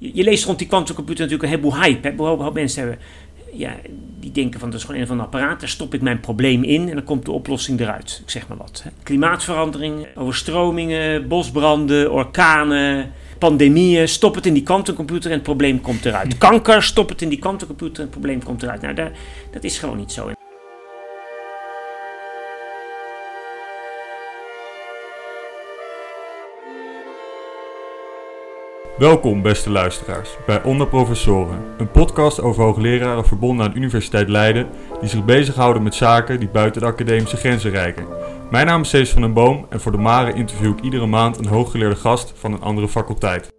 je, je leest rond die quantumcomputer natuurlijk een heleboel hype. Hè? Een heleboel mensen hebben, ja, die denken van dat is gewoon een van de apparaat. Daar stop ik mijn probleem in en dan komt de oplossing eruit. Ik zeg maar wat. Hè? Klimaatverandering, overstromingen, bosbranden, orkanen, pandemieën. Stop het in die quantumcomputer en het probleem komt eruit. Kanker, stop het in die quantumcomputer en het probleem komt eruit. Nou, daar, dat is gewoon niet zo. Welkom, beste luisteraars, bij Onder Professoren, een podcast over hoogleraren verbonden aan de Universiteit Leiden die zich bezighouden met zaken die buiten de academische grenzen reiken. Mijn naam is Cees van den Boom en voor de Mare interview ik iedere maand een hooggeleerde gast van een andere faculteit.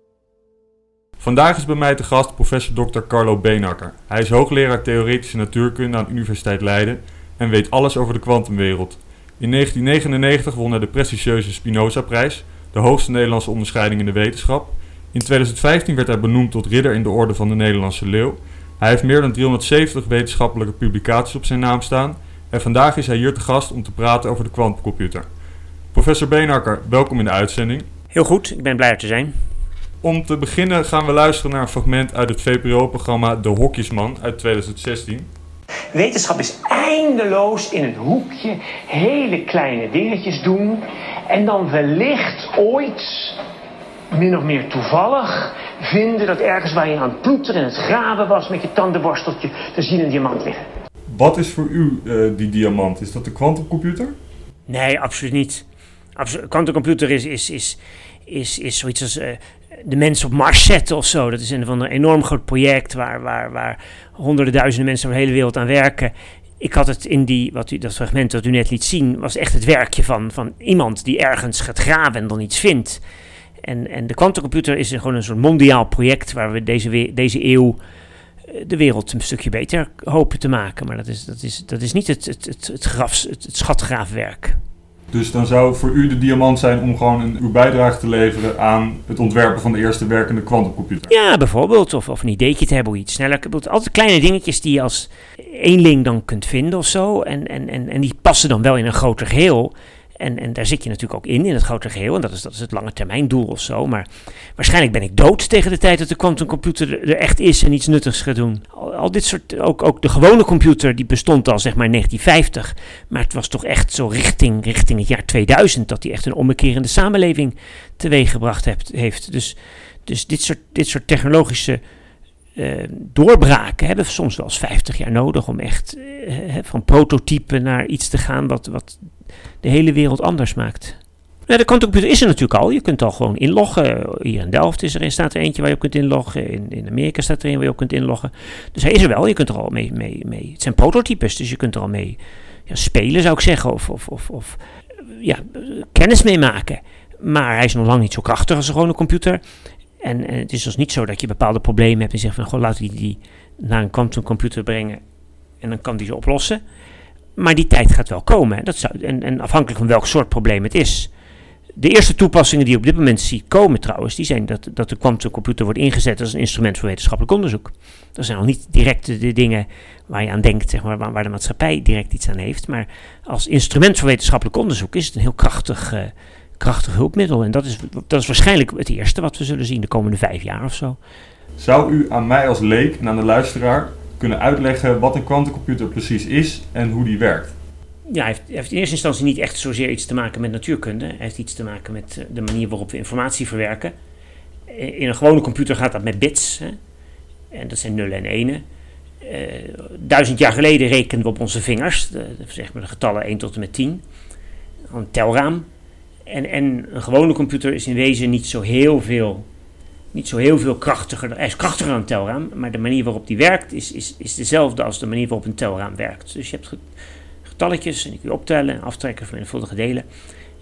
Vandaag is bij mij te gast professor Dr. Carlo Beenakker. Hij is hoogleraar theoretische natuurkunde aan de Universiteit Leiden en weet alles over de kwantumwereld. In 1999 won hij de prestigieuze Spinoza-prijs, de hoogste Nederlandse onderscheiding in de wetenschap in 2015 werd hij benoemd tot ridder in de orde van de Nederlandse Leeuw. Hij heeft meer dan 370 wetenschappelijke publicaties op zijn naam staan. En vandaag is hij hier te gast om te praten over de kwantumcomputer. Professor Beenakker, welkom in de uitzending. Heel goed, ik ben blij er te zijn. Om te beginnen gaan we luisteren naar een fragment uit het VPRO-programma De Hokjesman uit 2016. Wetenschap is eindeloos in het hoekje hele kleine dingetjes doen en dan wellicht ooit min of meer toevallig vinden dat ergens waar je aan het ploeteren en het graven was met je tandenborsteltje te zien een diamant liggen. Wat is voor u uh, die diamant? Is dat de kwantumcomputer? Nee, absoluut niet. Kwantumcomputer is, is, is, is, is zoiets als uh, de mensen op Mars zetten of zo. Dat is een, van een enorm groot project waar, waar, waar honderden duizenden mensen over de hele wereld aan werken. Ik had het in die, wat u, dat fragment dat u net liet zien, was echt het werkje van, van iemand die ergens gaat graven en dan iets vindt. En, en de kwantumcomputer is gewoon een soort mondiaal project waar we deze, deze eeuw eh, de wereld een stukje beter hopen te maken. Maar dat is, dat is, dat is niet het, het, het, het, grafs, het, het schatgraafwerk. Dus dan zou voor u de diamant zijn om gewoon een, uw bijdrage te leveren aan het ontwerpen van de eerste werkende kwantumcomputer? Ja, bijvoorbeeld. Of, of een ideetje te hebben hoe je iets sneller kunt. Altijd kleine dingetjes die je als eenling dan kunt vinden of zo. En, en, en, en die passen dan wel in een groter geheel. En, en daar zit je natuurlijk ook in, in het grote geheel. En dat is, dat is het lange termijn doel of zo. Maar waarschijnlijk ben ik dood tegen de tijd dat de quantumcomputer er echt is en iets nuttigs gaat doen. Al, dit soort, ook, ook de gewone computer, die bestond al zeg maar in 1950. Maar het was toch echt zo richting, richting het jaar 2000 dat die echt een ommekerende samenleving teweeggebracht heeft. Dus, dus dit, soort, dit soort technologische uh, doorbraken hebben soms wel eens 50 jaar nodig om echt uh, van prototype naar iets te gaan wat, wat de hele wereld anders maakt. De quantumcomputer is er natuurlijk al. Je kunt al gewoon inloggen. Hier in Delft is er, staat er eentje waar je op kunt inloggen. In, in Amerika staat er een waar je op kunt inloggen. Dus hij is er wel. Je kunt er al mee. mee, mee. Het zijn prototypes, dus je kunt er al mee ja, spelen, zou ik zeggen. Of, of, of, of ja, kennis mee maken. Maar hij is nog lang niet zo krachtig als een gewone computer. En, en het is dus niet zo dat je bepaalde problemen hebt en zegt van, goh, laten die, die naar een quantumcomputer brengen en dan kan die ze oplossen. Maar die tijd gaat wel komen. Dat zou, en, en afhankelijk van welk soort probleem het is. De eerste toepassingen die op dit moment zie komen trouwens, die zijn dat, dat de quantumcomputer wordt ingezet als een instrument voor wetenschappelijk onderzoek. Dat zijn nog niet direct de, dingen waar je aan denkt, zeg maar, waar, de maatschappij direct iets aan heeft. Maar als instrument voor wetenschappelijk onderzoek is het een heel krachtig, uh, krachtig hulpmiddel. En dat is, dat is waarschijnlijk het eerste wat we zullen zien de komende vijf jaar of zo. Zou u aan mij als leek en aan de luisteraar kunnen uitleggen wat een kwantumcomputer precies is en hoe die werkt? Ja, hij heeft, heeft, in eerste instantie niet echt zozeer iets te maken met natuurkunde. Hij heeft iets te maken met eh, de manier waarop we informatie verwerken. In een gewone computer gaat dat met bits. Hè? En dat zijn nullen en enen. Uh, duizend jaar geleden rekenden we op onze vingers, de, zeg maar de getallen 1 tot en met 10. Een telraam. En, en een gewone computer is in wezen niet zo heel veel niet zo heel veel krachtiger. Hij is krachtiger dan een telraam, maar de manier waarop die werkt is, is, is dezelfde als de manier waarop een telraam werkt. Dus je hebt getalletjes en die kun je optellen en aftrekken van menigvuldige delen.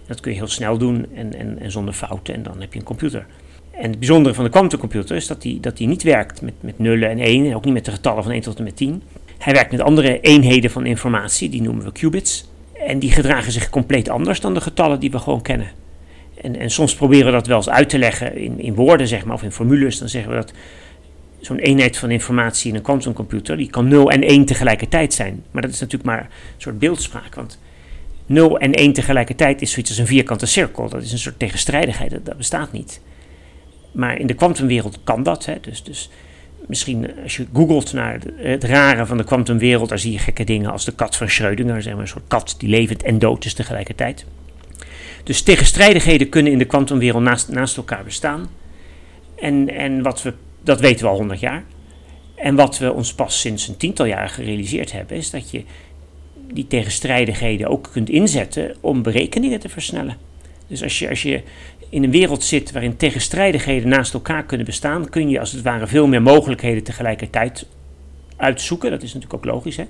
Dat kun je heel snel doen en, en, en zonder fouten en dan heb je een computer. En het bijzondere van de quantumcomputer is dat die, dat die niet werkt met, met nullen en 1 en ook niet met de getallen van 1 tot en met 10. Hij werkt met andere eenheden van informatie, die noemen we qubits. En die gedragen zich compleet anders dan de getallen die we gewoon kennen. En, en soms proberen we dat wel eens uit te leggen in, in woorden, zeg maar, of in formules. Dan zeggen we dat zo'n eenheid van informatie in een quantumcomputer, die kan 0 en 1 tegelijkertijd zijn. Maar dat is natuurlijk maar een soort beeldspraak, want 0 en 1 tegelijkertijd is zoiets als een vierkante cirkel. Dat is een soort tegenstrijdigheid, dat, dat bestaat niet. Maar in de kwantumwereld kan dat. Hè? Dus, dus misschien als je googelt naar het rare van de kwantumwereld, daar zie je gekke dingen als de kat van Schrödinger, zeg maar, een soort kat die levend en dood is tegelijkertijd. Dus tegenstrijdigheden kunnen in de kwantumwereld naast, naast elkaar bestaan. En, en wat we, dat weten we al honderd jaar. En wat we ons pas sinds een tiental jaar gerealiseerd hebben, is dat je die tegenstrijdigheden ook kunt inzetten om berekeningen te versnellen. Dus als je, als je in een wereld zit waarin tegenstrijdigheden naast elkaar kunnen bestaan, kun je als het ware veel meer mogelijkheden tegelijkertijd uitzoeken. Dat is natuurlijk ook logisch. Hè?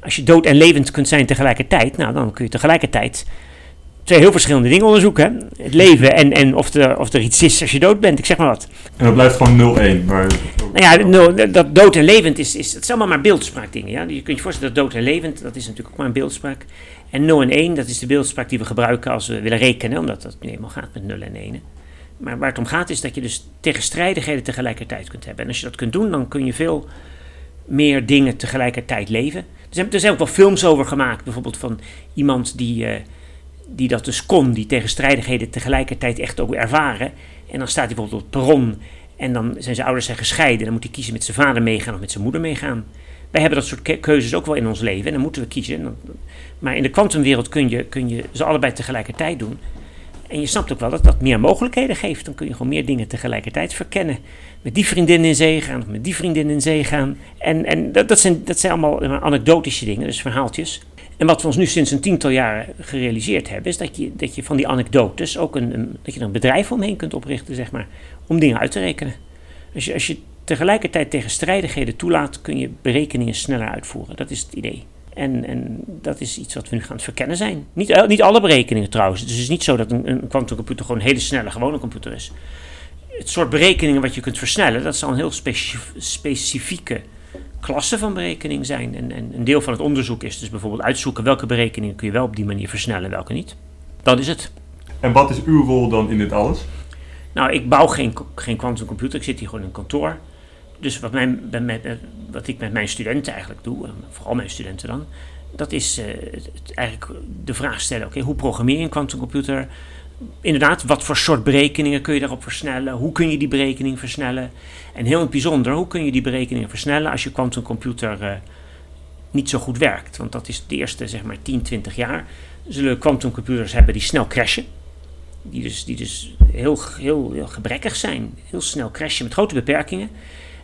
Als je dood en levend kunt zijn tegelijkertijd, nou, dan kun je tegelijkertijd twee heel verschillende dingen onderzoeken. Hè? Het leven en, en of, er, of er iets is als je dood bent, ik zeg maar wat. En dat blijft gewoon 0-1. Maar... Nou ja, dat dood en levend is, is, het zijn allemaal maar beeldspraakdingen. Ja? Je kunt je voorstellen dat dood en levend, dat is natuurlijk ook maar een beeldspraak. En 0 en 1, dat is de beeldspraak die we gebruiken als we willen rekenen, omdat dat nu eenmaal gaat met 0 en 1. Maar waar het om gaat is dat je dus tegenstrijdigheden tegelijkertijd kunt hebben. En als je dat kunt doen, dan kun je veel meer dingen tegelijkertijd leven. Er zijn, er zijn ook wel films over gemaakt, bijvoorbeeld van iemand die, uh, die dat dus kon, die tegenstrijdigheden tegelijkertijd echt ook ervaren. En dan staat hij bijvoorbeeld op het perron en dan zijn zijn ouders zijn gescheiden. Dan moet hij kiezen met zijn vader meegaan of met zijn moeder meegaan. Wij hebben dat soort keuzes ook wel in ons leven en dan moeten we kiezen. Maar in de kwantumwereld kun je, kun je ze allebei tegelijkertijd doen. En je snapt ook wel dat dat meer mogelijkheden geeft. Dan kun je gewoon meer dingen tegelijkertijd verkennen. Met die vriendin in zee gaan, of met die vriendin in zee gaan. En, en dat, dat, zijn, dat zijn allemaal anekdotische dingen, dus verhaaltjes. En wat we ons nu sinds een tiental jaren gerealiseerd hebben, is dat je, dat je van die anekdotes ook een, dat je een bedrijf omheen kunt oprichten, zeg maar, om dingen uit te rekenen. Als je, als je tegelijkertijd tegenstrijdigheden toelaat, kun je berekeningen sneller uitvoeren. Dat is het idee. En, en dat is iets wat we nu gaan verkennen zijn. Niet, eh, niet alle berekeningen trouwens. Dus het is niet zo dat een, een quantumcomputer gewoon een hele snelle gewone computer is. Het soort berekeningen wat je kunt versnellen, dat zal een heel specifieke klasse van berekening zijn. En, en een deel van het onderzoek is dus bijvoorbeeld uitzoeken welke berekeningen kun je wel op die manier versnellen en welke niet. Dat is het. En wat is uw rol dan in dit alles? Nou, ik bouw geen, geen quantumcomputer. Ik zit hier gewoon in een kantoor dus wat, mijn, wat ik met mijn studenten eigenlijk doe, vooral mijn studenten dan, dat is het, eigenlijk de vraag stellen: oké, hoe programmeer je een quantumcomputer? Inderdaad, wat voor soort berekeningen kun je daarop versnellen? Hoe kun je die berekening versnellen? En heel in het bijzonder, hoe kun je die berekeningen versnellen als je quantumcomputer uh, niet zo goed werkt? Want dat is de eerste zeg maar 10, 20 jaar. Zullen quantumcomputers hebben die snel crashen. Die dus, die dus heel, heel, heel gebrekkig zijn. Heel snel crashen met grote beperkingen.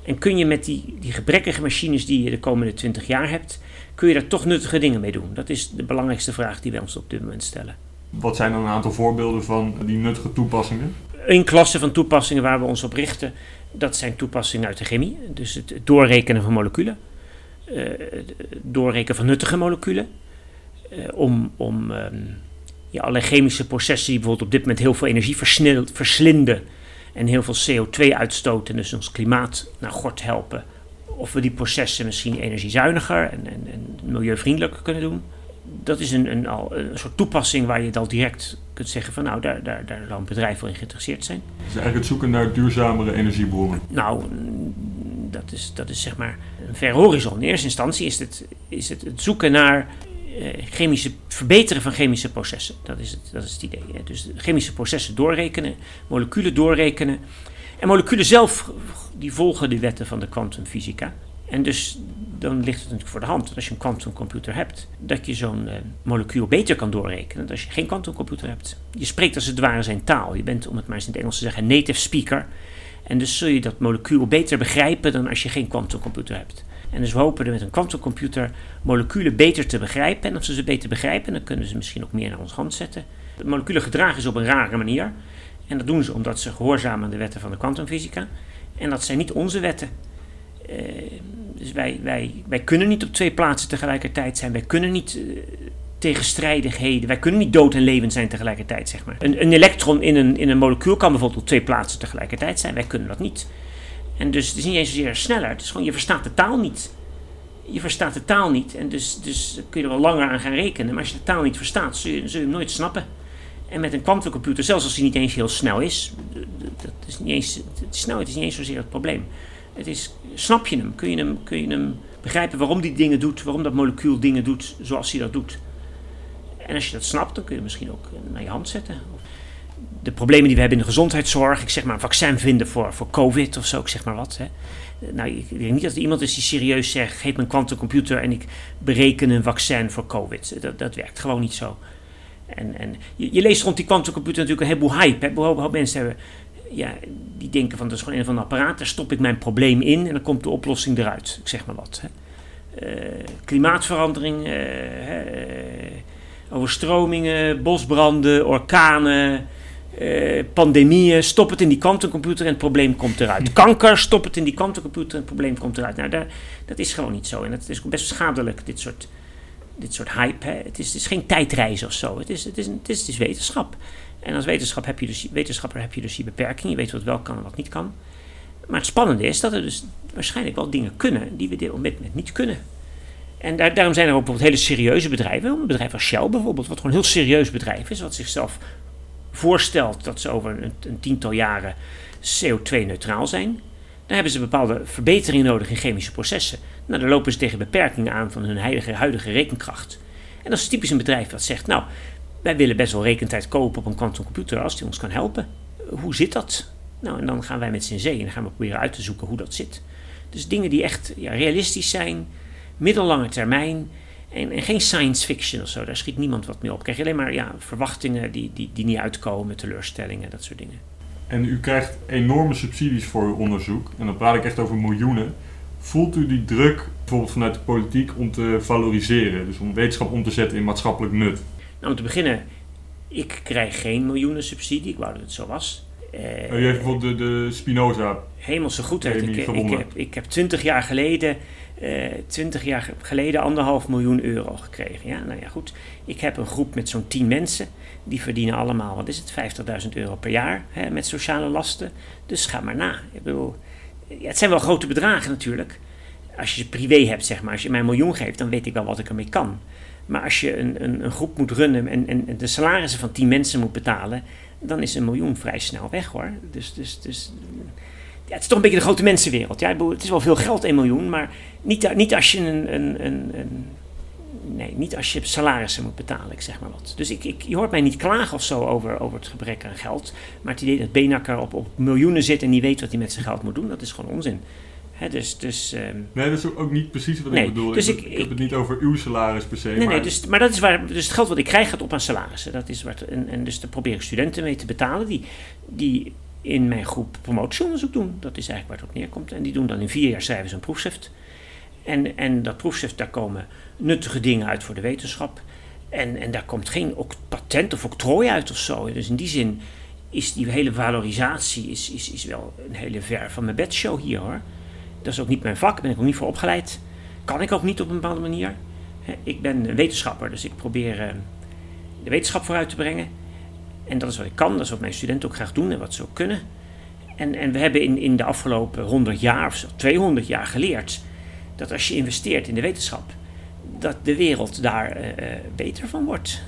En kun je met die, die gebrekkige machines die je de komende 20 jaar hebt, kun je daar toch nuttige dingen mee doen? Dat is de belangrijkste vraag die wij ons op dit moment stellen. Wat zijn dan een aantal voorbeelden van die nuttige toepassingen? Een klasse van toepassingen waar we ons op richten, dat zijn toepassingen uit de chemie. Dus het doorrekenen van moleculen, uh, het doorrekenen van nuttige moleculen, uh, om, om um, ja, allerlei chemische processen die bijvoorbeeld op dit moment heel veel energie verslinden, en heel veel CO2 uitstoten, dus ons klimaat naar gort helpen. Of we die processen misschien energiezuiniger en, en, en milieuvriendelijker kunnen doen. Dat is een, een, al, een soort toepassing waar je dan direct kunt zeggen van nou, daar, daar, daar zal een bedrijf wel in geïnteresseerd zijn. Dus eigenlijk het zoeken naar duurzamere energiebronnen? Nou, dat is, dat is zeg maar een ver horizon. In eerste instantie is het, is het, het zoeken naar chemische, verbeteren van chemische processen. Dat is het, dat is het idee. Hè. Dus chemische processen doorrekenen, moleculen doorrekenen. En moleculen zelf, die volgen de wetten van de kwantumfysica. En dus dan ligt het natuurlijk voor de hand dat als je een kwantumcomputer hebt, dat je zo'n uh, molecuul beter kan doorrekenen dan als je geen kwantumcomputer hebt. Je spreekt als het ware zijn taal. Je bent, om het maar eens in het Engels te zeggen, native speaker. En dus zul je dat molecuul beter begrijpen dan als je geen kwantumcomputer hebt. En dus we hopen er met een quantumcomputer moleculen beter te begrijpen. En als ze ze beter begrijpen, dan kunnen ze misschien ook meer naar ons hand zetten. De moleculen gedragen ze op een rare manier. En dat doen ze omdat ze gehoorzamen de wetten van de kwantumfysica. En dat zijn niet onze wetten. Uh, dus wij, wij, wij kunnen niet op twee plaatsen tegelijkertijd zijn. Wij kunnen niet uh, tegenstrijdigheden. Wij kunnen niet dood en levend zijn tegelijkertijd, zeg maar. Een, een elektron in een, in een molecuul kan bijvoorbeeld op twee plaatsen tegelijkertijd zijn. Wij kunnen dat niet. En dus het is niet eens zozeer sneller, het is gewoon je verstaat de taal niet. Je verstaat de taal niet en dus, dus kun je er wel langer aan gaan rekenen. Maar als je de taal niet verstaat, zul je, hem nooit snappen. En met een kwantumcomputer, zelfs als hij niet eens heel snel is, dat is niet eens, snelheid is niet eens zozeer het probleem. Het is, snap je hem? Kun je hem, kun je hem begrijpen waarom die dingen doet, waarom dat molecuul dingen doet zoals hij dat doet? En als je dat snapt, dan kun je misschien ook naar je hand zetten. De problemen die we hebben in de gezondheidszorg. Ik zeg maar een vaccin vinden voor, voor COVID of zo, ik zeg maar wat. Hè. Nou, ik denk niet dat er iemand is die serieus zegt: geef me een quantumcomputer en ik bereken een vaccin voor COVID. Dat, dat werkt gewoon niet zo. En, en je, je leest rond die quantumcomputer natuurlijk een heleboel hype. Hè. Een mensen hebben, ja, die denken van dat is gewoon een van de apparaat, daar stop ik mijn probleem in en dan komt de oplossing eruit. Ik zeg maar wat. Hè. Uh, klimaatverandering, uh, overstromingen, bosbranden, orkanen, uh, pandemieën. Stop het in die kwantumcomputer en het probleem komt eruit. Kanker, stop het in die kwantumcomputer en het probleem komt eruit. Nou, daar, dat is gewoon niet zo. En het is best schadelijk, dit soort, dit soort hype. Hè. Het, is, het is geen tijdreis of zo. Het is, het, is, het, is, het is wetenschap. En als wetenschap heb je dus, wetenschapper heb je dus die beperking. Je weet wat wel kan en wat niet kan. Maar het spannende is dat er dus waarschijnlijk wel dingen kunnen die we dit moment niet kunnen. En daar, daarom zijn er ook bijvoorbeeld hele serieuze bedrijven. Een bedrijf als Shell bijvoorbeeld, wat gewoon een heel serieus bedrijf is. Wat zichzelf voorstelt dat ze over een, tiental jaren CO2-neutraal zijn. Dan hebben ze bepaalde verbeteringen nodig in chemische processen. Nou, dan lopen ze tegen beperkingen aan van hun huidige, huidige rekenkracht. En dat is typisch een bedrijf dat zegt, nou, wij willen best wel rekentijd kopen op een quantumcomputer als die ons kan helpen. Hoe zit dat? Nou, en dan gaan wij met z'n zee en dan gaan we proberen uit te zoeken hoe dat zit. Dus dingen die echt ja, realistisch zijn, middellange termijn en, en, geen science fiction of zo. Daar schiet niemand wat mee op. Krijg je alleen maar ja, verwachtingen die, die, die niet uitkomen, teleurstellingen, dat soort dingen. En u krijgt enorme subsidies voor uw onderzoek. En dan praat ik echt over miljoenen. Voelt u die druk bijvoorbeeld vanuit de politiek om te valoriseren? Dus om wetenschap om te zetten in maatschappelijk nut? Nou, om te beginnen, ik krijg geen miljoenen subsidie. Ik wou dat het zo was. Uh, u heeft bijvoorbeeld de, de Spinoza. Hemelse goedheid. Ik, ik, heb, ik heb twintig jaar geleden twintig jaar geleden anderhalf miljoen euro gekregen. Ja, nou ja, goed. Ik heb een groep met zo'n tien mensen. Die verdienen allemaal, wat is het, 50.000 euro per jaar hè, met sociale lasten. Dus ga maar na. Ik bedoel, ja, het zijn wel grote bedragen natuurlijk. Als je ze privé hebt, zeg maar. Als je mij een miljoen geeft, dan weet ik wel wat ik ermee kan. Maar als je een, een, een groep moet runnen en, en de salarissen van tien mensen moet betalen, dan is een miljoen vrij snel weg hoor. Dus, dus, dus ja, het is toch een beetje de grote mensenwereld. Ja? Het is wel veel geld, 1 miljoen, maar niet, niet als je een, een, een, een nee, niet als je salarissen moet betalen, ik zeg maar wat. Dus ik, ik, je hoort mij niet klagen of zo over, over het gebrek aan geld. Maar het idee dat Benakker op, op miljoenen zit en niet weet wat hij met zijn geld moet doen, dat is gewoon onzin. He, dus, dus, um, nee, dat is ook niet precies wat nee, ik bedoel. Dus ik, ik, ik, heb het niet over uw salaris per se. Nee, maar... nee dus, maar dat is waar. Dus het geld wat ik krijg gaat op aan salarissen. Dat is wat, en, en dus daar probeer ik studenten mee te betalen die, die in mijn groep promotieonderzoek doen. Dat is eigenlijk waar het op neerkomt. En die doen dan in vier jaar ze een proefschrift. En, en dat proefschrift, daar komen nuttige dingen uit voor de wetenschap. En, en daar komt geen patent of octrooi uit of zo. Dus in die zin is die hele valorisatie is, is, is wel een hele ver van mijn bedshow hier hoor. Dat is ook niet mijn vak, daar ben ik ook niet voor opgeleid. Kan ik ook niet op een bepaalde manier. Ik ben wetenschapper, dus ik probeer eh, de wetenschap vooruit te brengen. En dat is wat ik kan, dat is wat mijn studenten ook graag doen en wat ze ook kunnen. En, en we hebben in, in de afgelopen 100 jaar of 200 jaar geleerd dat als je investeert in de wetenschap, dat de wereld daar uh, beter van wordt.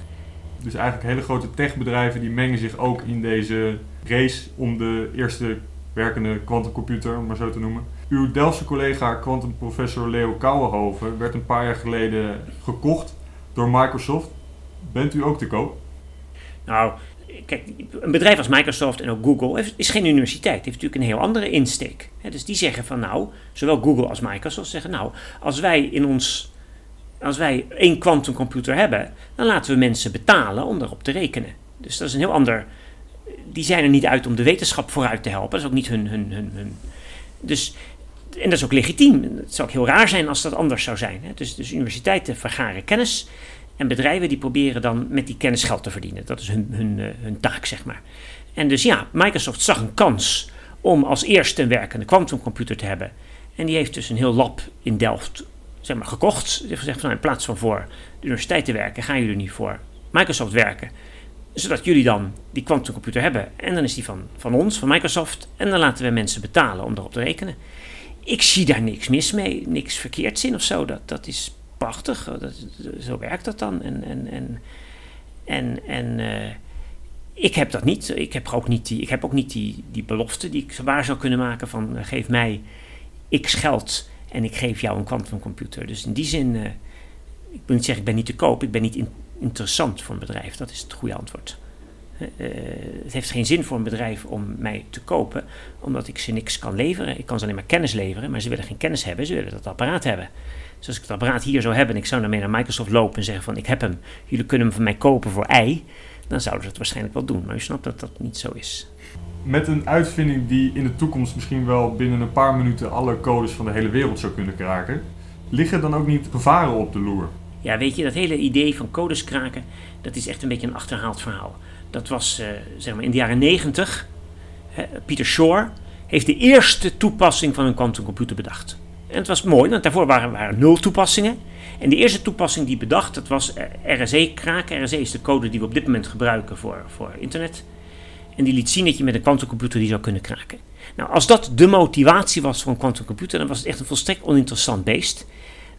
Dus eigenlijk hele grote techbedrijven die mengen zich ook in deze race om de eerste werkende quantumcomputer, om maar zo te noemen. Uw Delftse collega quantumprofessor Leo Kouwenhoven werd een paar jaar geleden gekocht door Microsoft. Bent u ook te koop? Nou, kijk, een bedrijf als Microsoft en ook Google is geen universiteit. heeft natuurlijk een heel andere insteek. dus die zeggen van nou, zowel Google als Microsoft zeggen nou, als wij in ons, als wij één quantumcomputer hebben, dan laten we mensen betalen om daarop te rekenen. Dus dat is een heel ander. Die zijn er niet uit om de wetenschap vooruit te helpen. Dat is ook niet hun. hun, hun. Dus, en dat is ook legitiem. Het zou ook heel raar zijn als dat anders zou zijn. Dus, dus universiteiten vergaren kennis. En bedrijven die proberen dan met die kennis geld te verdienen. Dat is hun, hun, uh, hun taak, zeg maar. En dus ja, Microsoft zag een kans om als eerste een werkende quantumcomputer te hebben. En die heeft dus een heel lab in Delft zeg maar, gekocht. Die heeft gezegd van nou, in plaats van voor de universiteit te werken, gaan jullie nu voor Microsoft werken. Zodat jullie dan die quantumcomputer hebben. En dan is die van, van ons, van Microsoft. En dan laten we mensen betalen om erop te rekenen. Ik zie daar niks mis mee, niks verkeerds in of zo. Dat, dat is prachtig, oh, zo werkt dat dan. En, en, en, en, en uh, ik heb dat niet. Ik heb ook niet die, ik heb ook niet die, die belofte die ik waar zou kunnen maken van uh, geef mij x geld en ik geef jou een quantumcomputer. Dus in die zin, uh, ik wil niet zeggen ik ben niet te koop, ik ben niet in, interessant voor een bedrijf. Dat is het goede antwoord. Het heeft geen zin voor een bedrijf om mij te kopen, omdat ik ze niks kan leveren. Ik kan ze alleen maar kennis leveren, maar ze willen geen kennis hebben, ze willen dat apparaat hebben. Dus als ik het apparaat hier zou hebben en ik zou daarmee naar Microsoft lopen en zeggen van ik heb hem, jullie kunnen hem van mij kopen voor ei, dan zouden ze het waarschijnlijk wel doen. Maar u snapt dat dat niet zo is. Met een uitvinding die in de toekomst misschien wel binnen een paar minuten alle codes van de hele wereld zou kunnen kraken, liggen dan ook niet gevaren op de loer? Ja, weet je, dat hele idee van codes kraken, dat is echt een beetje een achterhaald verhaal. Dat was uh, zeg maar in de jaren 90. Peter Shor heeft de eerste toepassing van een quantumcomputer bedacht. En het was mooi, want daarvoor waren, waren nul toepassingen. En de eerste toepassing die bedacht, dat was RSE kraken. RSE is de code die we op dit moment gebruiken voor, voor internet. En die liet zien dat je met een quantumcomputer die zou kunnen kraken. Nou, als dat de motivatie was voor een quantumcomputer, dan was het echt een volstrekt oninteressant beest.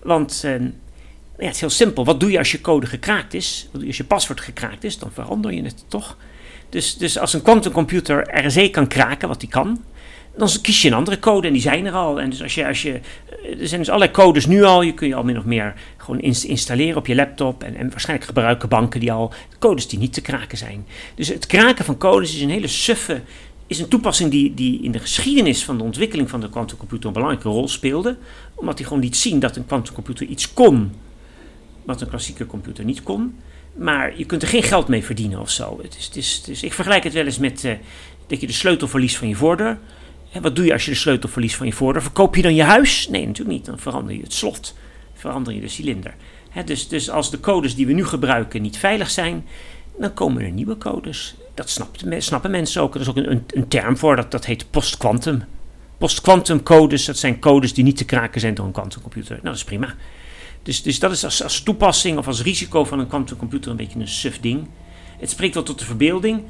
Want uh, ja, het is heel simpel. Wat doe je als je code gekraakt is? Wat doe je als je paswoord gekraakt is? Dan verander je het toch? Dus, dus als een quantumcomputer RSE kan kraken, wat die kan, dan kies je een andere code en die zijn er al. En dus als je, als je, eh, er zijn dus allerlei codes nu al, je kun je al min of meer gewoon installeren op je laptop. En, en waarschijnlijk gebruiken banken die al codes die niet te kraken zijn. Dus het kraken van codes is een hele suffe, is een toepassing die, die in de geschiedenis van de ontwikkeling van de quantumcomputer een belangrijke rol speelde. Omdat hij gewoon liet zien dat een quantumcomputer iets kon wat een klassieke computer niet kon. Maar je kunt er geen geld mee verdienen of zo. Het is, het is, het is ik vergelijk het wel eens met uh, dat je de sleutel verliest van je voordeur. En wat doe je als je de sleutel verliest van je voordeur? Verkoop je dan je huis? Nee, natuurlijk niet. Dan verander je het slot. Verander je de cilinder. dus, dus als de codes die we nu gebruiken niet veilig zijn, dan komen er nieuwe codes. Dat snapt, snappen mensen ook. Er is ook een, een, term voor, dat, dat heet post-quantum. Post-quantum codes, dat zijn codes die niet te kraken zijn door een quantumcomputer. Nou, dat is prima. Dus, dus dat is als, als toepassing of als risico van een quantumcomputer een beetje een suf ding. Het spreekt wel tot de verbeelding,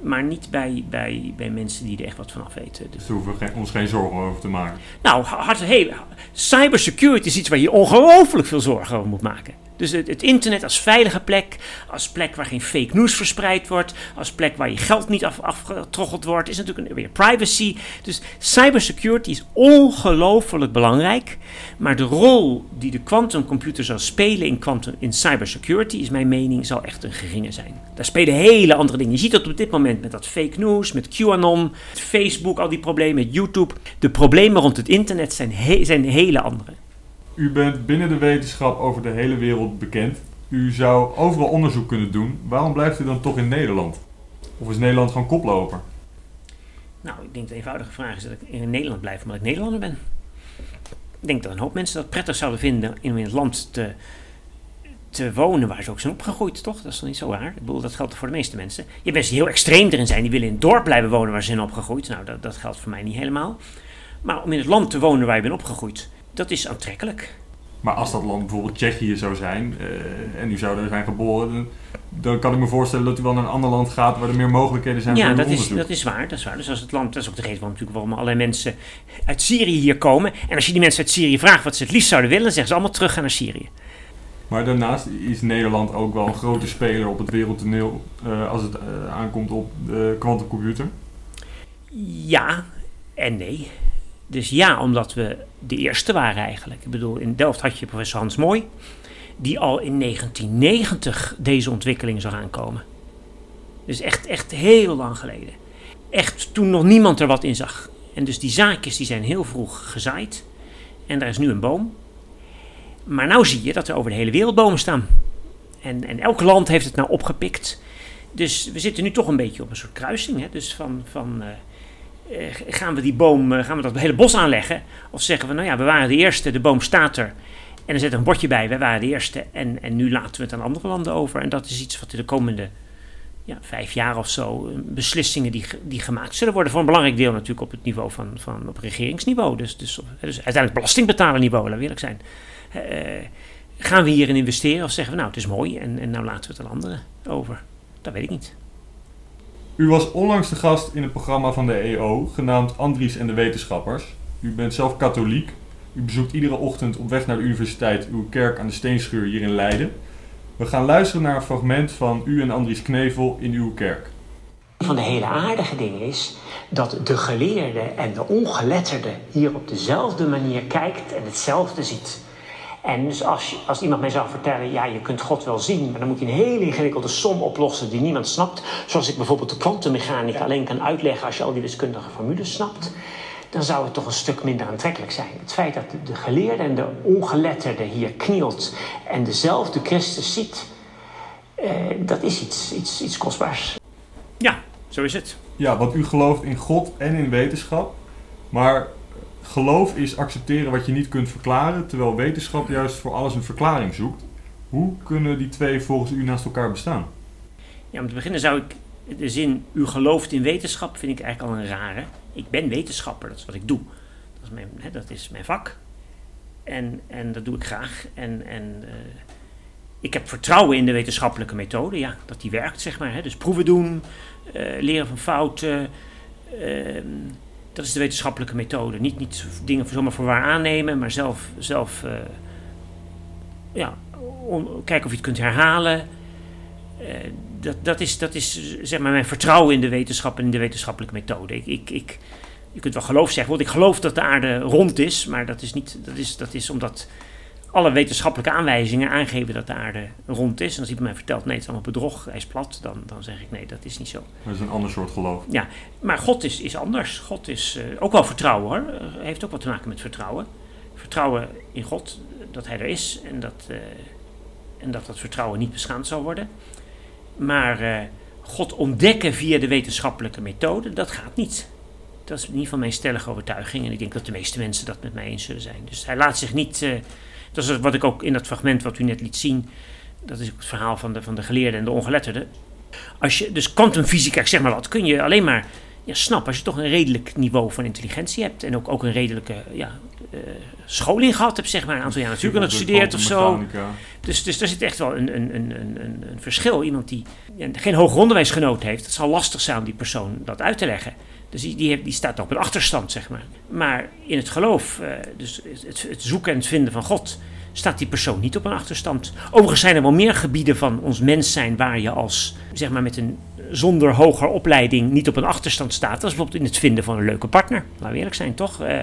maar niet bij, bij, bij mensen die er echt wat van af weten. Dus daar hoeven we ons geen zorgen over te maken. Nou, hard, hey, cybersecurity is iets waar je ongelooflijk veel zorgen over moet maken. Dus het, het, internet als veilige plek, als plek waar geen fake news verspreid wordt, als plek waar je geld niet af, afgetroggeld wordt, is natuurlijk weer privacy. Dus cybersecurity is ongelooflijk belangrijk. Maar de rol die de quantumcomputer zal spelen in, in cybersecurity, is mijn mening, zal echt een geringe zijn. Daar spelen hele andere dingen. Je ziet dat op dit moment met dat fake news, met QAnon, Facebook, al die problemen, YouTube. De problemen rond het internet zijn, zijn hele andere. U bent binnen de wetenschap over de hele wereld bekend. U zou overal onderzoek kunnen doen. Waarom blijft u dan toch in Nederland? Of is Nederland gewoon koploper? Nou, ik denk de eenvoudige vraag is dat ik in Nederland blijf omdat ik Nederlander ben. Ik denk dat een hoop mensen dat prettig zouden vinden in het land te, te wonen waar ze ook zijn opgegroeid, toch? Dat is toch niet zo raar? Ik bedoel, dat geldt voor de meeste mensen. Je die heel extreem erin zijn, die willen in het dorp blijven wonen waar ze zijn opgegroeid. Nou, dat, dat geldt voor mij niet helemaal. Maar om in het land te wonen waar je bent opgegroeid, dat is aantrekkelijk. Maar als dat land bijvoorbeeld Tsjechië zou zijn uh, en u zou er zijn geboren, dan, dan, kan ik me voorstellen dat u wel naar een ander land gaat waar er meer mogelijkheden zijn ja, voor dat onderzoek. Ja, dat is waar. Dat is waar. Dus als het land, dat is ook de reden waarom, natuurlijk waarom allerlei mensen uit Syrië hier komen. En als je die mensen uit Syrië vraagt wat ze het liefst zouden willen, dan zeggen ze allemaal terug gaan naar Syrië. Maar daarnaast is Nederland ook wel een grote speler op het wereldtoneel uh, als het uh, aankomt op de quantumcomputer. Ja en nee. Dus ja, omdat we de eerste waren eigenlijk. Ik bedoel, in Delft had je professor Hans Mooi, die al in 1990 deze ontwikkeling zag aankomen. Dus echt, echt heel lang geleden. Echt toen nog niemand er wat in zag. En dus die zaakjes die zijn heel vroeg gezaaid. En daar is nu een boom. Maar nou zie je dat er over de hele wereld bomen staan. En, en elk land heeft het nou opgepikt. Dus we zitten nu toch een beetje op een soort kruising. Hè? Dus van, van eh, gaan we die boom, eh, gaan we dat hele bos aanleggen? Of zeggen we, nou ja, we waren de eerste, de boom staat er. En er zit een bordje bij, wij waren de eerste. En, en nu laten we het aan andere landen over. En dat is iets wat in de komende ja, vijf jaar of zo, eh, beslissingen die, die gemaakt zullen worden. Voor een belangrijk deel natuurlijk op het niveau van, van op regeringsniveau. Dus, dus, dus uiteindelijk belastingbetalerniveau, laten we eerlijk zijn. gaan we hierin investeren of zeggen we, nou het is mooi en, en nou laten we het aan anderen over? Dat weet ik niet. U was onlangs de gast in het programma van de EO, genaamd Andries en de Wetenschappers. U bent zelf katholiek. U bezoekt iedere ochtend op weg naar de universiteit uw kerk aan de Steenschuur hier in Leiden. We gaan luisteren naar een fragment van u en Andries Knevel in uw kerk. Een van de hele aardige dingen is dat de geleerde en de ongeletterde hier op dezelfde manier kijkt en hetzelfde ziet. En dus als, als iemand mij zou vertellen, ja, je kunt God wel zien, maar dan moet je een hele ingewikkelde som oplossen die niemand snapt. Zoals ik bijvoorbeeld de kwantummechanica alleen kan uitleggen als je al die wiskundige formules snapt. Dan zou het toch een stuk minder aantrekkelijk zijn. Het feit dat de geleerde en de ongeletterde hier knielt en dezelfde Christus ziet, eh, dat is iets, iets, iets kostbaars. Ja, zo is het. Ja, want u gelooft in God en in wetenschap. Maar geloof is accepteren wat je niet kunt verklaren, terwijl wetenschap juist voor alles een verklaring zoekt. Hoe kunnen die twee volgens u naast elkaar bestaan? Ja, om te beginnen zou ik de zin u gelooft in wetenschap vind ik eigenlijk al een rare. Ik ben wetenschapper, dat is wat ik doe. Dat is mijn, hè, dat is mijn vak. En, en dat doe ik graag. En, en uh, ik heb vertrouwen in de wetenschappelijke methode, ja, dat die werkt, zeg maar. Hè. Dus proeven doen, uh, leren van fouten. Uh, dat is de wetenschappelijke methode. Niet, niet dingen zomaar voor waar aannemen, maar zelf, zelf ja, om, kijken of je het kunt herhalen. dat, dat, is, dat is zeg maar mijn vertrouwen in de wetenschap en in de wetenschappelijke methode. Ik, ik, ik, je kunt wel geloof zeggen, want ik geloof dat de aarde rond is, maar dat is, niet, dat is, dat is omdat alle wetenschappelijke aanwijzingen aangeven dat de aarde rond is. En als iemand mij vertelt, nee, het is allemaal bedrog, hij is plat, dan, dan zeg ik nee, dat is niet zo. Dat is een ander soort geloof. Ja, maar God is, is anders. God is uh, ook wel vertrouwen hoor. Uh, heeft ook wat te maken met vertrouwen. Vertrouwen in God, dat hij er is en dat, uh, en dat dat vertrouwen niet beschaamd zal worden. Maar God ontdekken via de wetenschappelijke methode, dat gaat niet. Dat is in ieder geval mijn stellige overtuiging. En ik denk dat de meeste mensen dat met mij eens zullen zijn. Dus hij laat zich niet dat is wat ik ook in dat fragment wat u net liet zien. Dat is ook het verhaal van de, van de geleerde en de ongeletterde. Als je dus kwantumfysica, zeg maar wat, kun je alleen maar ja, snappen als je toch een redelijk niveau van intelligentie hebt. En ook, ook een redelijke ja, uh, scholing gehad hebt, zeg maar. Een aantal jaar natuurlijk gestudeerd of zo. Dus, dus daar zit echt wel een, een, een, een, een verschil. Iemand die ja, geen hoger onderwijs genoten heeft, het zal lastig zijn om die persoon dat uit te leggen. Dus die, die, heeft, die staat op een achterstand, zeg maar. Maar in het geloof, uh, dus het, het, zoeken en het vinden van God, staat die persoon niet op een achterstand. Overigens zijn er wel meer gebieden van ons mens zijn waar je als, zeg maar, met een zonder hoger opleiding niet op een achterstand staat. Dat is bijvoorbeeld in het vinden van een leuke partner. Laten we eerlijk zijn, toch? Uh,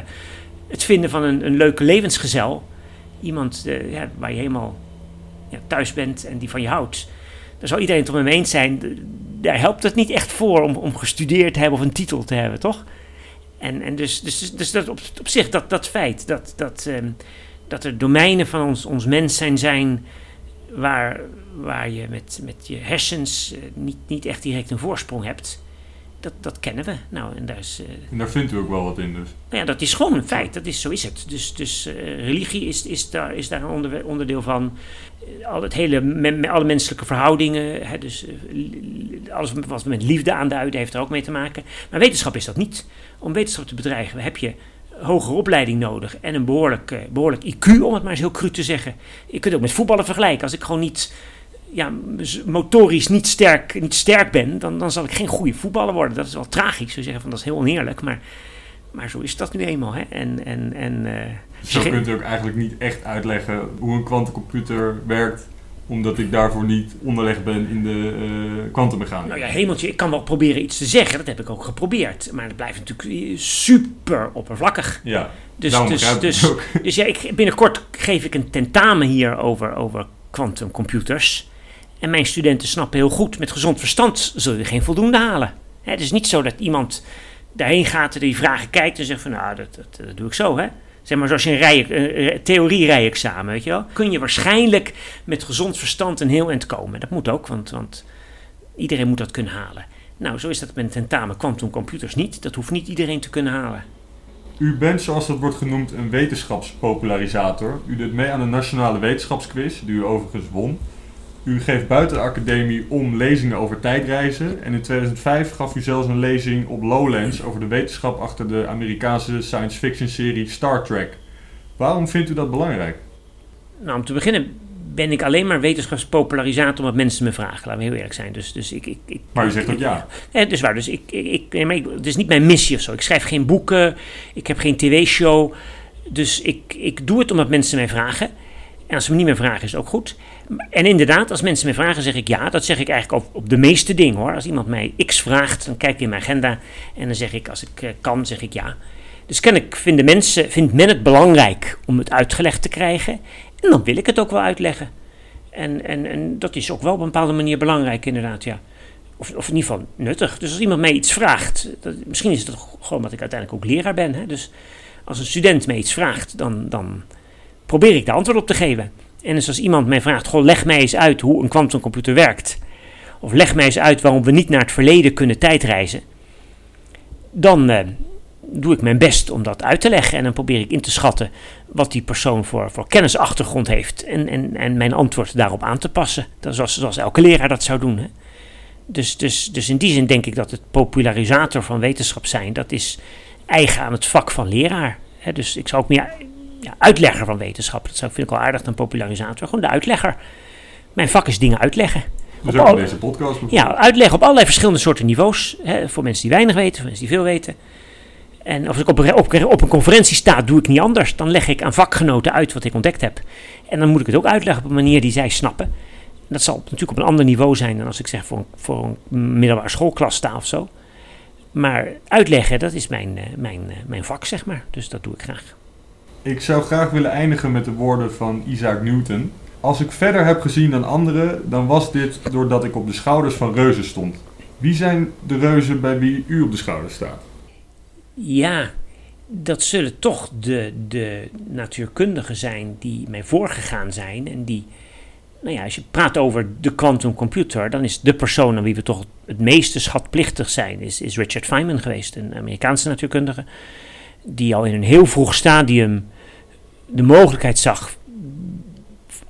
het vinden van een, een leuke levensgezel. Iemand uh, ja, waar je helemaal ja, thuis bent en die van je houdt. Daar zal iedereen het om hem eens zijn daar helpt het niet echt voor om, om gestudeerd te hebben of een titel te hebben, toch? En, en dus, dus, dus dat op, op zich, dat, dat feit dat, dat, um, dat er domeinen van ons, ons mens zijn, zijn waar, waar je met, met je hersens uh, niet, niet echt direct een voorsprong hebt, dat, dat kennen we. Nou, en, daar is, uh, en daar vindt u ook wel wat in dus? Nou ja, dat is gewoon een feit. Dat is, zo is het. Dus, dus uh, religie is, is, daar, is daar een onder, onderdeel van. Al het hele, me, alle menselijke verhoudingen. Hè, dus alles wat met liefde aanduiden heeft er ook mee te maken. Maar wetenschap is dat niet. Om wetenschap te bedrijven heb je hogere opleiding nodig en een behoorlijk, uh, behoorlijk IQ, om het maar eens heel cru te zeggen. Je kunt het ook met voetballen vergelijken. Als ik gewoon niet ja, motorisch niet sterk, niet sterk ben, dan, dan zal ik geen goede voetballer worden. Dat is wel tragisch, zou zeggen van dat is heel oneerlijk, maar, maar zo is dat nu eenmaal. Hè? En, en, en, uh, zo kunt u ook eigenlijk niet echt uitleggen hoe een kwantumcomputer werkt omdat ik daarvoor niet onderlegd ben in de kwantummechanica. Uh, nou ja, hemeltje, ik kan wel proberen iets te zeggen. Dat heb ik ook geprobeerd. Maar het blijft natuurlijk super oppervlakkig. Ja, dus, dus, dus, ook. dus ja, ik, binnenkort geef ik een tentamen hier over, over kwantumcomputers. En mijn studenten snappen heel goed, met gezond verstand zul je geen voldoende halen. het is niet zo dat iemand daarheen gaat en die vragen kijkt en zegt van nou, dat, dat, dat doe ik zo hè. Zeg maar zoals je een, rij, een theorie-rijexamen, weet je wel. Kun je waarschijnlijk met gezond verstand een heel eind komen. Dat moet ook, want, want iedereen moet dat kunnen halen. Nou, zo is dat met tentamen kwantumcomputers niet. Dat hoeft niet iedereen te kunnen halen. U bent, zoals dat wordt genoemd, een wetenschapspopularisator. U doet mee aan de Nationale Wetenschapsquiz, die u overigens won. U geeft buiten de academie om lezingen over tijdreizen. En in 2005 gaf u zelfs een lezing op Lowlands over de wetenschap achter de Amerikaanse science fiction serie Star Trek. Waarom vindt u dat belangrijk? Nou, om te beginnen ben ik alleen maar wetenschapspopularisator omdat mensen me vragen. Laten we heel eerlijk zijn. Dus, dus ik, ik, ik, maar u zegt ook ja. Ja, het is waar. Dus ik, ik, ik, maar ik, het is niet mijn missie of zo. Ik schrijf geen boeken. Ik heb geen tv-show. Dus ik, ik doe het omdat mensen mij vragen. En als ze me niet meer vragen, is het ook goed. En inderdaad, als mensen me vragen, zeg ik ja. Dat zeg ik eigenlijk op, op de meeste dingen hoor. Als iemand mij X vraagt, dan kijk ik in mijn agenda. En dan zeg ik, als ik uh, kan, zeg ik ja. Dus kennelijk vinden mensen, vindt men het belangrijk om het uitgelegd te krijgen. En dan wil ik het ook wel uitleggen. En, en, en dat is ook wel op een bepaalde manier belangrijk, inderdaad, ja. Of, of in ieder geval nuttig. Dus als iemand mij iets vraagt, dat, misschien is het gewoon dat ik uiteindelijk ook leraar ben. Hè? Dus als een student mij iets vraagt, dan, dan probeer ik daar antwoord op te geven. En dus als iemand mij vraagt, goh, leg mij eens uit hoe een kwantumcomputer werkt. Of leg mij eens uit waarom we niet naar het verleden kunnen tijdreizen. Dan eh, doe ik mijn best om dat uit te leggen. En dan probeer ik in te schatten wat die persoon voor, voor kennisachtergrond heeft. En, en, en mijn antwoord daarop aan te passen. Dat is zoals, elke leraar dat zou doen. Hè. Dus, dus, dus in die zin denk ik dat het popularisator van wetenschap zijn, dat is eigen aan het vak van leraar. Dus ik zou ook meer ja, uitlegger van wetenschap, dat vind ik wel aardig dan popularisator, gewoon de uitlegger. Mijn vak is dingen uitleggen. Dus ook in deze podcast Ja, uitleggen op allerlei verschillende soorten niveaus. Hè, voor mensen die weinig weten, voor mensen die veel weten. En als ik op, op, op een conferentie sta, doe ik niet anders. Dan leg ik aan vakgenoten uit wat ik ontdekt heb. En dan moet ik het ook uitleggen op een manier die zij snappen. Dat zal natuurlijk op een ander niveau zijn dan als ik zeg voor een, voor een middelbare schoolklas sta of zo. Maar uitleggen, dat is mijn, eh, mijn, eh, mijn vak, zeg maar. Dus dat doe ik graag. Ik zou graag willen eindigen met de woorden van Isaac Newton. Als ik verder heb gezien dan anderen, dan was dit doordat ik op de schouders van reuzen stond. Wie zijn de reuzen bij wie u op de schouders staat? Ja, dat zullen toch de, de natuurkundigen zijn die mij voorgegaan zijn en die nou ja, als je praat over de quantum computer, dan is de persoon aan wie we toch het meeste schatplichtig zijn, is, is Richard Feynman geweest, een Amerikaanse natuurkundige, die al in een heel vroeg stadium de mogelijkheid zag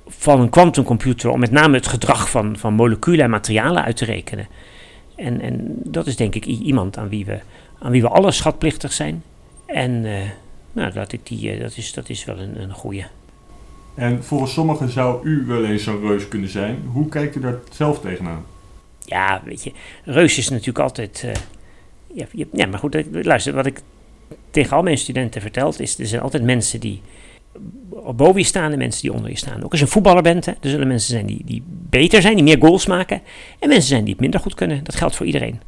van een quantumcomputer om met name het gedrag van, van moleculen en materialen uit te rekenen. En, en dat is denk ik iemand aan wie we, aan wie we alle schatplichtig zijn. En uh, nou, dat, ik die, uh, dat, is, dat is wel een, een goede. En volgens sommigen zou u wel eens zo'n reus kunnen zijn. Hoe kijkt u daar zelf tegenaan? Ja, weet je, reus is natuurlijk altijd... Uh, ja, ja, maar goed, luister, wat ik tegen al mijn studenten vertel, is er zijn altijd mensen die boven je staan en mensen die onder je staan. Ook als je een voetballer bent, hè, er zullen mensen zijn die, die beter zijn, die meer goals maken. En mensen zijn die het minder goed kunnen. Dat geldt voor iedereen.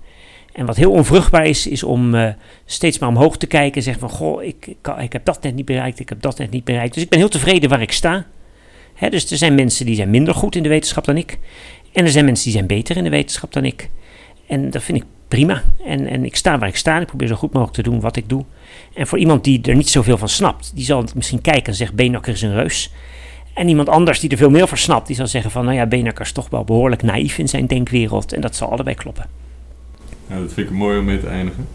En wat heel onvruchtbaar is, is om uh, steeds maar omhoog te kijken en zeggen van, goh, ik, ik, ik, heb dat net niet bereikt, ik heb dat net niet bereikt. Dus ik ben heel tevreden waar ik sta. Hè, dus er zijn mensen die zijn minder goed in de wetenschap dan ik. En er zijn mensen die zijn beter in de wetenschap dan ik. En dat vind ik prima. En, en ik sta waar ik sta. Ik probeer zo goed mogelijk te doen wat ik doe. En voor iemand die er niet zoveel van snapt, die zal misschien kijken en zeggen, Beenakker is een reus. En iemand anders die er veel meer van snapt, die zal zeggen van, nou ja, Beenakker is toch wel behoorlijk naïef in zijn denkwereld. En dat zal allebei kloppen. Nou, dat vind ik mooi om mee te eindigen.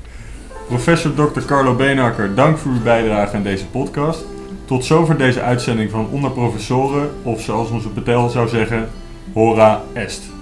Professor Dr. Carlo Beenakker, dank voor uw bijdrage aan deze podcast. Tot zover deze uitzending van Onder Professoren, of zoals onze Patel zou zeggen, hora est.